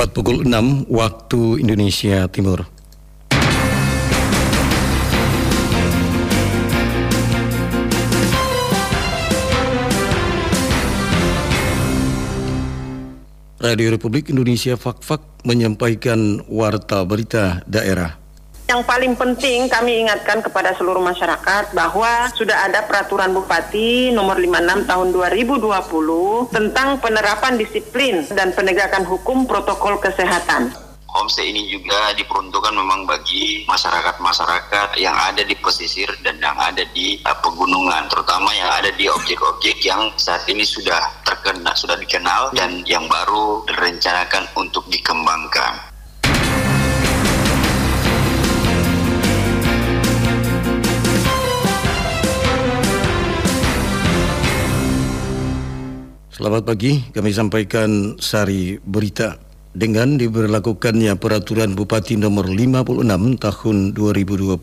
Tepat pukul 6 waktu Indonesia Timur. Radio Republik Indonesia Fak-Fak menyampaikan warta berita daerah. Yang paling penting kami ingatkan kepada seluruh masyarakat bahwa sudah ada peraturan Bupati nomor 56 tahun 2020 tentang penerapan disiplin dan penegakan hukum protokol kesehatan homestay ini juga diperuntukkan memang bagi masyarakat-masyarakat yang ada di pesisir dan yang ada di uh, pegunungan, terutama yang ada di objek-objek yang saat ini sudah terkenal, sudah dikenal dan yang baru direncanakan untuk dikembangkan. Selamat pagi, kami sampaikan sari berita. Dengan diberlakukannya peraturan Bupati nomor 56 tahun 2020,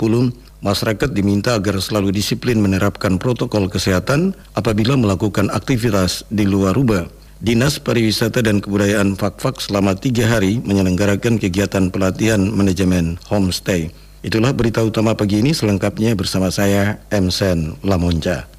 masyarakat diminta agar selalu disiplin menerapkan protokol kesehatan apabila melakukan aktivitas di luar rumah. Dinas Pariwisata dan Kebudayaan Fakfak selama tiga hari menyelenggarakan kegiatan pelatihan manajemen homestay. Itulah berita utama pagi ini selengkapnya bersama saya, Emsen Lamonca.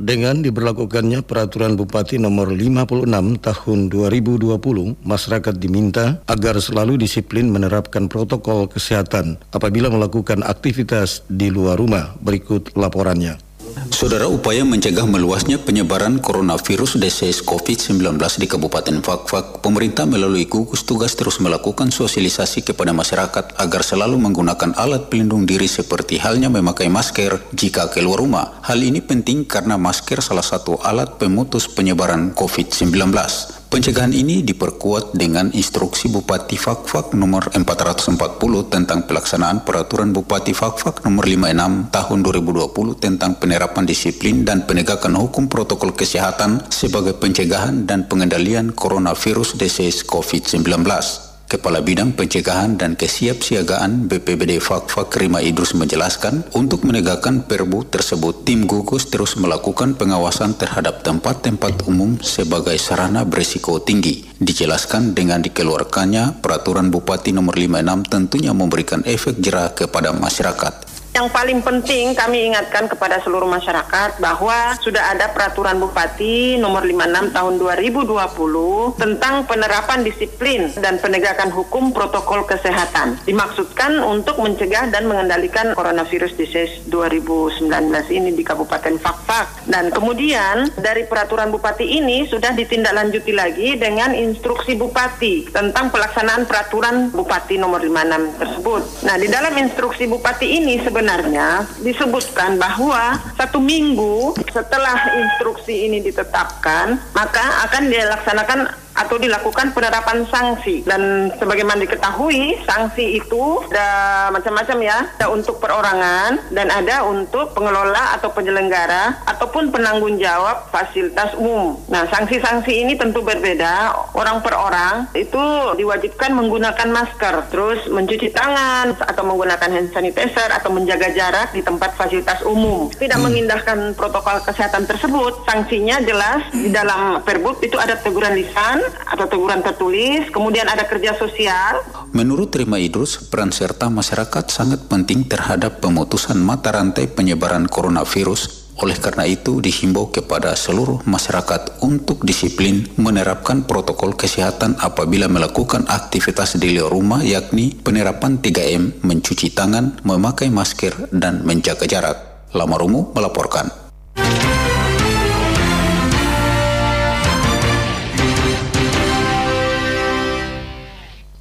Dengan diberlakukannya peraturan Bupati nomor 56 tahun 2020, masyarakat diminta agar selalu disiplin menerapkan protokol kesehatan apabila melakukan aktivitas di luar rumah. Berikut laporannya. Saudara upaya mencegah meluasnya penyebaran coronavirus disease COVID-19 di Kabupaten Fakfak, pemerintah melalui gugus tugas terus melakukan sosialisasi kepada masyarakat agar selalu menggunakan alat pelindung diri seperti halnya memakai masker jika keluar rumah. Hal ini penting karena masker salah satu alat pemutus penyebaran COVID-19. Pencegahan ini diperkuat dengan instruksi Bupati Fakfak nomor 440 tentang pelaksanaan peraturan Bupati Fakfak nomor 56 tahun 2020 tentang penerapan disiplin dan penegakan hukum protokol kesehatan sebagai pencegahan dan pengendalian coronavirus disease COVID-19. Kepala Bidang Pencegahan dan Kesiapsiagaan BPBD Fakfak Rima Idrus menjelaskan, untuk menegakkan perbu tersebut, tim gugus terus melakukan pengawasan terhadap tempat-tempat umum sebagai sarana berisiko tinggi. Dijelaskan dengan dikeluarkannya peraturan Bupati nomor 56 tentunya memberikan efek jerah kepada masyarakat. Yang paling penting kami ingatkan kepada seluruh masyarakat bahwa sudah ada peraturan Bupati nomor 56 tahun 2020 tentang penerapan disiplin dan penegakan hukum protokol kesehatan. Dimaksudkan untuk mencegah dan mengendalikan coronavirus disease 2019 ini di Kabupaten Fakfak. Dan kemudian dari peraturan Bupati ini sudah ditindaklanjuti lagi dengan instruksi Bupati tentang pelaksanaan peraturan Bupati nomor 56 tersebut. Nah, di dalam instruksi Bupati ini sebenarnya sebenarnya disebutkan bahwa satu minggu setelah instruksi ini ditetapkan, maka akan dilaksanakan atau dilakukan penerapan sanksi. Dan sebagaimana diketahui sanksi itu ada macam-macam ya. Ada untuk perorangan dan ada untuk pengelola atau penyelenggara ataupun penanggung jawab fasilitas umum. Nah sanksi-sanksi ini tentu berbeda. Orang per orang itu diwajibkan menggunakan masker terus mencuci tangan atau menggunakan hand sanitizer atau menjaga jarak di tempat fasilitas umum. Tidak hmm. mengindahkan protokol kesehatan tersebut. Sanksinya jelas di dalam perbuk itu ada teguran lisan atau teguran tertulis, kemudian ada kerja sosial. Menurut Rima Idrus, peran serta masyarakat sangat penting terhadap pemutusan mata rantai penyebaran coronavirus. Oleh karena itu, dihimbau kepada seluruh masyarakat untuk disiplin menerapkan protokol kesehatan apabila melakukan aktivitas di luar rumah, yakni penerapan 3M, mencuci tangan, memakai masker, dan menjaga jarak. Lamarumu melaporkan.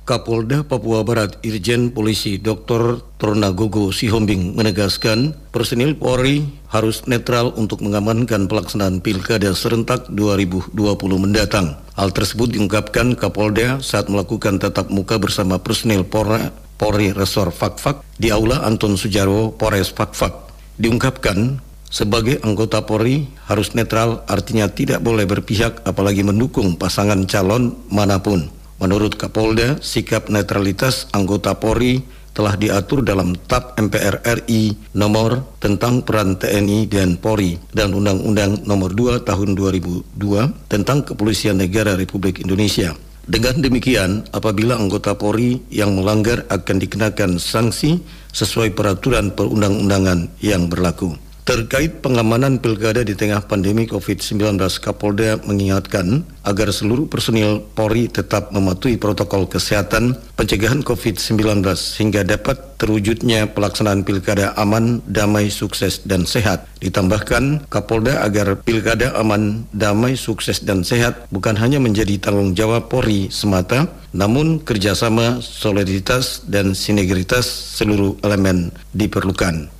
Kapolda Papua Barat Irjen Polisi Dr. Tornagogo Sihombing menegaskan personil Polri harus netral untuk mengamankan pelaksanaan Pilkada serentak 2020 mendatang. Hal tersebut diungkapkan Kapolda saat melakukan tatap muka bersama personil Polra, Polri Resor Fakfak di Aula Anton Sujarwo Polres Fakfak. Diungkapkan sebagai anggota Polri harus netral artinya tidak boleh berpihak apalagi mendukung pasangan calon mana pun. Menurut Kapolda, sikap netralitas anggota Polri telah diatur dalam TAP MPR RI nomor tentang peran TNI dan Polri dan Undang-Undang nomor 2 tahun 2002 tentang Kepolisian Negara Republik Indonesia. Dengan demikian, apabila anggota Polri yang melanggar akan dikenakan sanksi sesuai peraturan perundang-undangan yang berlaku. Terkait pengamanan pilkada di tengah pandemi COVID-19, Kapolda mengingatkan agar seluruh personil Polri tetap mematuhi protokol kesehatan pencegahan COVID-19 hingga dapat terwujudnya pelaksanaan pilkada aman, damai, sukses, dan sehat. Ditambahkan, Kapolda agar pilkada aman, damai, sukses, dan sehat bukan hanya menjadi tanggung jawab Polri semata, namun kerjasama, soliditas, dan sinergitas seluruh elemen diperlukan.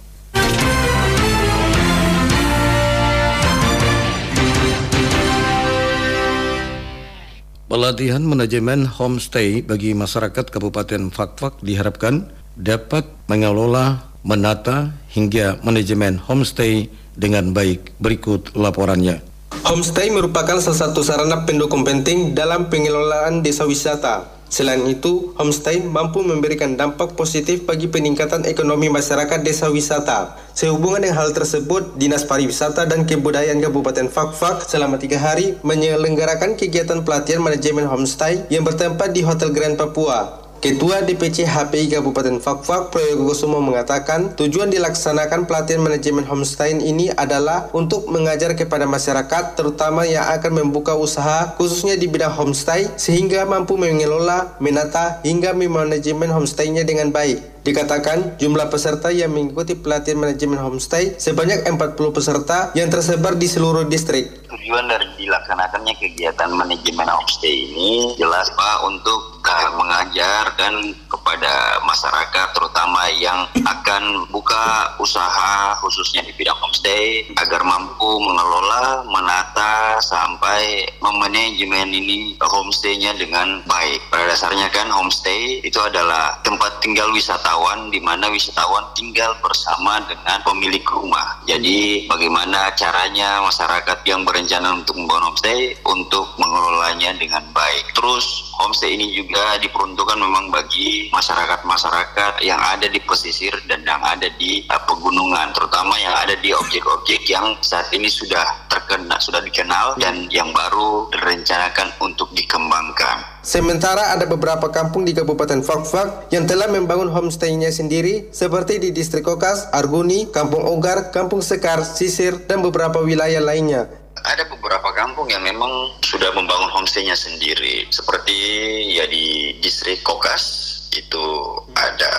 Pelatihan manajemen homestay bagi masyarakat Kabupaten Fakfak diharapkan dapat mengelola, menata hingga manajemen homestay dengan baik. Berikut laporannya. Homestay merupakan salah satu sarana pendukung penting dalam pengelolaan desa wisata Selain itu, homestay mampu memberikan dampak positif bagi peningkatan ekonomi masyarakat desa wisata. Sehubungan dengan hal tersebut, Dinas Pariwisata dan Kebudayaan Kabupaten Fakfak selama tiga hari menyelenggarakan kegiatan pelatihan manajemen homestay yang bertempat di Hotel Grand Papua. Ketua DPC HPI Kabupaten Fakfak Prayogo Kusumo mengatakan tujuan dilaksanakan pelatihan manajemen homestay ini adalah untuk mengajar kepada masyarakat terutama yang akan membuka usaha khususnya di bidang homestay sehingga mampu mengelola, menata hingga memanajemen homestaynya dengan baik. Dikatakan jumlah peserta yang mengikuti pelatihan manajemen homestay sebanyak 40 peserta yang tersebar di seluruh distrik. Tujuan dari dilaksanakannya kegiatan manajemen homestay ini jelas Pak untuk uh, mengajarkan kepada masyarakat terutama yang akan buka usaha khususnya di bidang homestay agar mampu mengelola, menata sampai memanajemen ini homestaynya dengan baik. Pada dasarnya kan homestay itu adalah tempat tinggal wisata wisatawan di mana wisatawan tinggal bersama dengan pemilik rumah. Jadi bagaimana caranya masyarakat yang berencana untuk membangun homestay untuk dengan baik. Terus homestay ini juga diperuntukkan memang bagi masyarakat-masyarakat yang ada di pesisir dan yang ada di uh, pegunungan, terutama yang ada di objek-objek yang saat ini sudah terkena, sudah dikenal dan yang baru direncanakan untuk dikembangkan. Sementara ada beberapa kampung di Kabupaten Fakfak yang telah membangun homestay-nya sendiri seperti di Distrik Kokas, Arguni, Kampung Ogar, Kampung Sekar, Sisir, dan beberapa wilayah lainnya. Ada beberapa kampung yang memang sudah membangun homestay-nya sendiri. Seperti ya di Distrik Kokas itu ada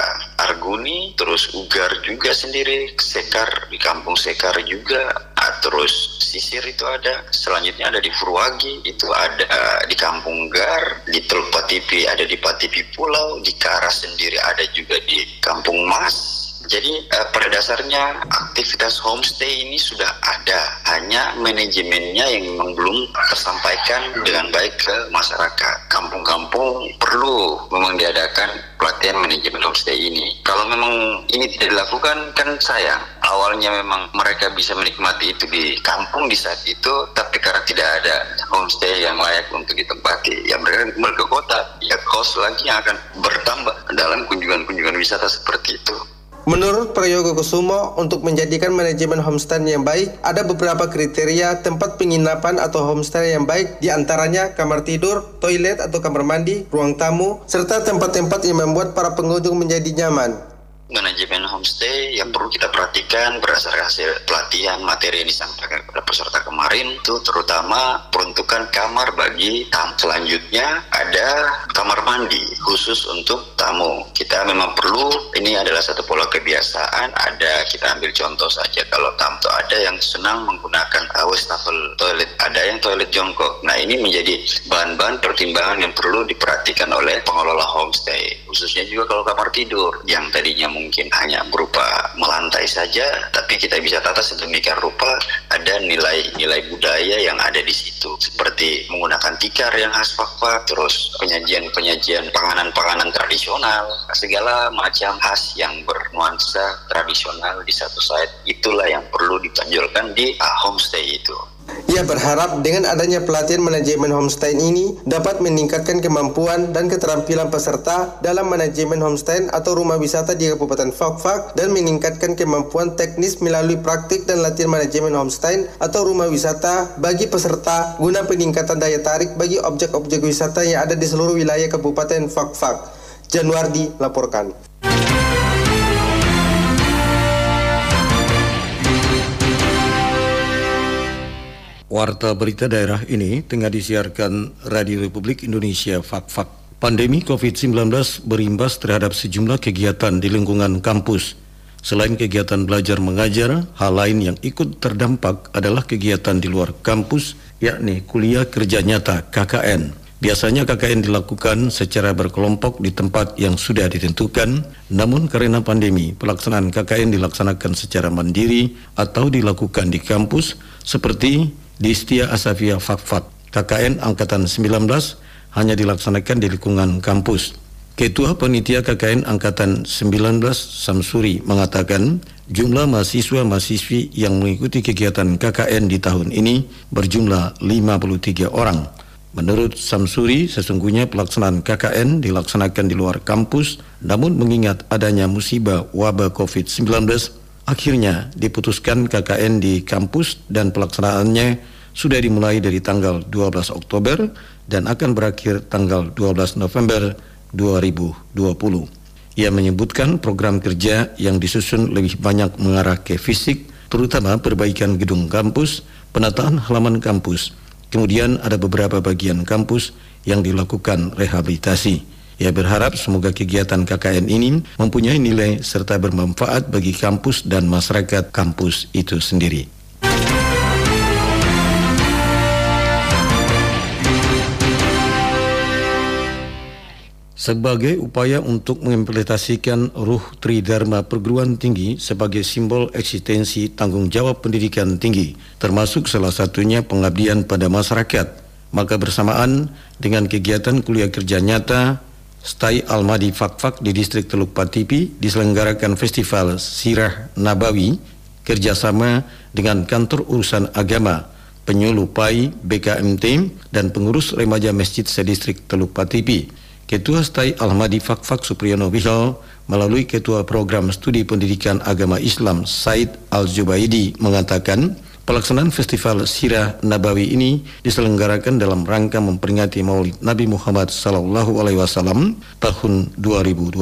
Arguni, terus Ugar juga sendiri, Sekar di Kampung Sekar juga, ah, terus Sisir itu ada, selanjutnya ada di Furwagi, itu ada di Kampung Gar, di Teluk Patipi ada di Patipi Pulau, di Karas sendiri ada juga di Kampung Mas, jadi uh, pada dasarnya aktivitas homestay ini sudah ada, hanya manajemennya yang memang belum tersampaikan dengan baik ke masyarakat. Kampung-kampung perlu memang diadakan pelatihan manajemen homestay ini. Kalau memang ini tidak dilakukan kan sayang. Awalnya memang mereka bisa menikmati itu di kampung di saat itu, tapi karena tidak ada homestay yang layak untuk ditempati, ya mereka kembali ke kota, ya kos lagi yang akan bertambah dalam kunjungan-kunjungan wisata seperti itu. Menurut Prayogo Kusumo, untuk menjadikan manajemen homestay yang baik, ada beberapa kriteria tempat penginapan atau homestay yang baik, di antaranya kamar tidur, toilet atau kamar mandi, ruang tamu, serta tempat-tempat yang membuat para pengunjung menjadi nyaman manajemen homestay yang perlu kita perhatikan berdasarkan hasil pelatihan materi yang disampaikan kepada peserta kemarin itu terutama peruntukan kamar bagi tamu. Selanjutnya ada kamar mandi khusus untuk tamu. Kita memang perlu ini adalah satu pola kebiasaan. Ada kita ambil contoh saja kalau tamu itu ada yang senang menggunakan wastafel toilet, ada yang toilet jongkok. Nah ini menjadi bahan-bahan pertimbangan yang perlu diperhatikan oleh pengelola homestay. Khususnya juga kalau kamar tidur yang tadinya mungkin hanya berupa melantai saja, tapi kita bisa tata sedemikian rupa ada nilai-nilai budaya yang ada di situ, seperti menggunakan tikar yang khas fakfak, terus penyajian-penyajian panganan-panganan tradisional, segala macam khas yang bernuansa tradisional di satu site, itulah yang perlu ditonjolkan di homestay itu. Ia berharap dengan adanya pelatihan manajemen homestay ini dapat meningkatkan kemampuan dan keterampilan peserta dalam manajemen homestay atau rumah wisata di Kabupaten Fakfak dan meningkatkan kemampuan teknis melalui praktik dan latihan manajemen homestay atau rumah wisata bagi peserta guna peningkatan daya tarik bagi objek-objek wisata yang ada di seluruh wilayah Kabupaten Fakfak. Januardi laporkan. Warta berita daerah ini tengah disiarkan Radio Republik Indonesia Fak-Fak. Pandemi COVID-19 berimbas terhadap sejumlah kegiatan di lingkungan kampus. Selain kegiatan belajar mengajar, hal lain yang ikut terdampak adalah kegiatan di luar kampus, yakni kuliah kerja nyata KKN. Biasanya KKN dilakukan secara berkelompok di tempat yang sudah ditentukan, namun karena pandemi, pelaksanaan KKN dilaksanakan secara mandiri atau dilakukan di kampus seperti di Setia Asafia Fakfak. KKN Angkatan 19 hanya dilaksanakan di lingkungan kampus. Ketua Panitia KKN Angkatan 19 Samsuri mengatakan jumlah mahasiswa-mahasiswi yang mengikuti kegiatan KKN di tahun ini berjumlah 53 orang. Menurut Samsuri, sesungguhnya pelaksanaan KKN dilaksanakan di luar kampus, namun mengingat adanya musibah wabah COVID-19, akhirnya diputuskan KKN di kampus dan pelaksanaannya sudah dimulai dari tanggal 12 Oktober dan akan berakhir tanggal 12 November 2020. Ia menyebutkan program kerja yang disusun lebih banyak mengarah ke fisik, terutama perbaikan gedung kampus, penataan halaman kampus. Kemudian ada beberapa bagian kampus yang dilakukan rehabilitasi. Ia berharap semoga kegiatan KKN ini mempunyai nilai serta bermanfaat bagi kampus dan masyarakat kampus itu sendiri. Sebagai upaya untuk mengimplementasikan ruh Tridharma perguruan tinggi sebagai simbol eksistensi tanggung jawab pendidikan tinggi, termasuk salah satunya pengabdian pada masyarakat, maka bersamaan dengan kegiatan kuliah kerja nyata Stai Almadi Fakfak di distrik Teluk Patipi diselenggarakan Festival Sirah Nabawi kerjasama dengan Kantor Urusan Agama, Penyuluh PAI, BKMT, dan pengurus remaja Masjid Sedistrik Teluk Patipi. Ketua Stai Al-Mahdi Fakfak Supriyono Wihal melalui Ketua Program Studi Pendidikan Agama Islam Said Al-Zubaidi mengatakan pelaksanaan Festival Sirah Nabawi ini diselenggarakan dalam rangka memperingati Maulid Nabi Muhammad Sallallahu Alaihi Wasallam tahun 2020.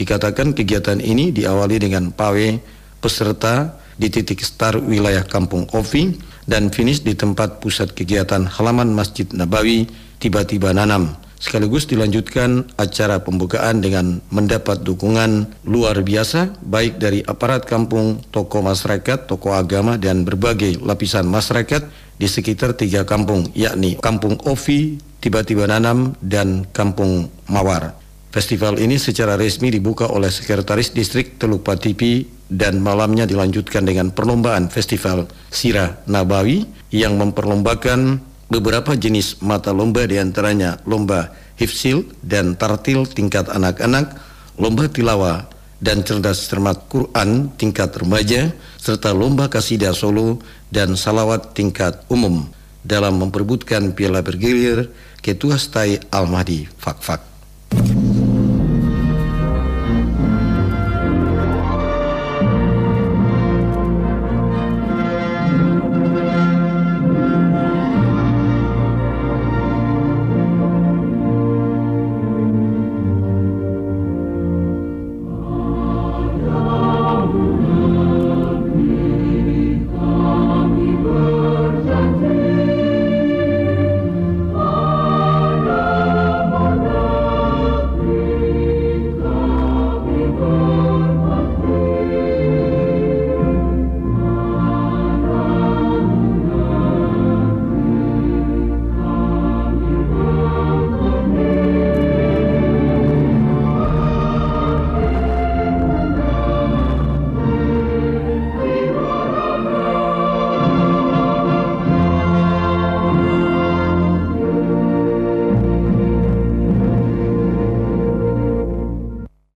Dikatakan kegiatan ini diawali dengan pawe peserta di titik start wilayah Kampung Ovi dan finish di tempat pusat kegiatan halaman Masjid Nabawi tiba-tiba nanam sekaligus dilanjutkan acara pembukaan dengan mendapat dukungan luar biasa baik dari aparat kampung, tokoh masyarakat, tokoh agama dan berbagai lapisan masyarakat di sekitar tiga kampung yakni Kampung Ovi, Tiba-Tiba Nanam dan Kampung Mawar. Festival ini secara resmi dibuka oleh Sekretaris Distrik Teluk Patipi dan malamnya dilanjutkan dengan perlombaan Festival Sirah Nabawi yang memperlombakan beberapa jenis mata lomba di antaranya lomba hifsil dan tartil tingkat anak-anak, lomba tilawah dan cerdas cermat Quran tingkat remaja, serta lomba kasidah solo dan salawat tingkat umum dalam memperbutkan piala bergilir Ketua Stai Al-Mahdi Fakfak.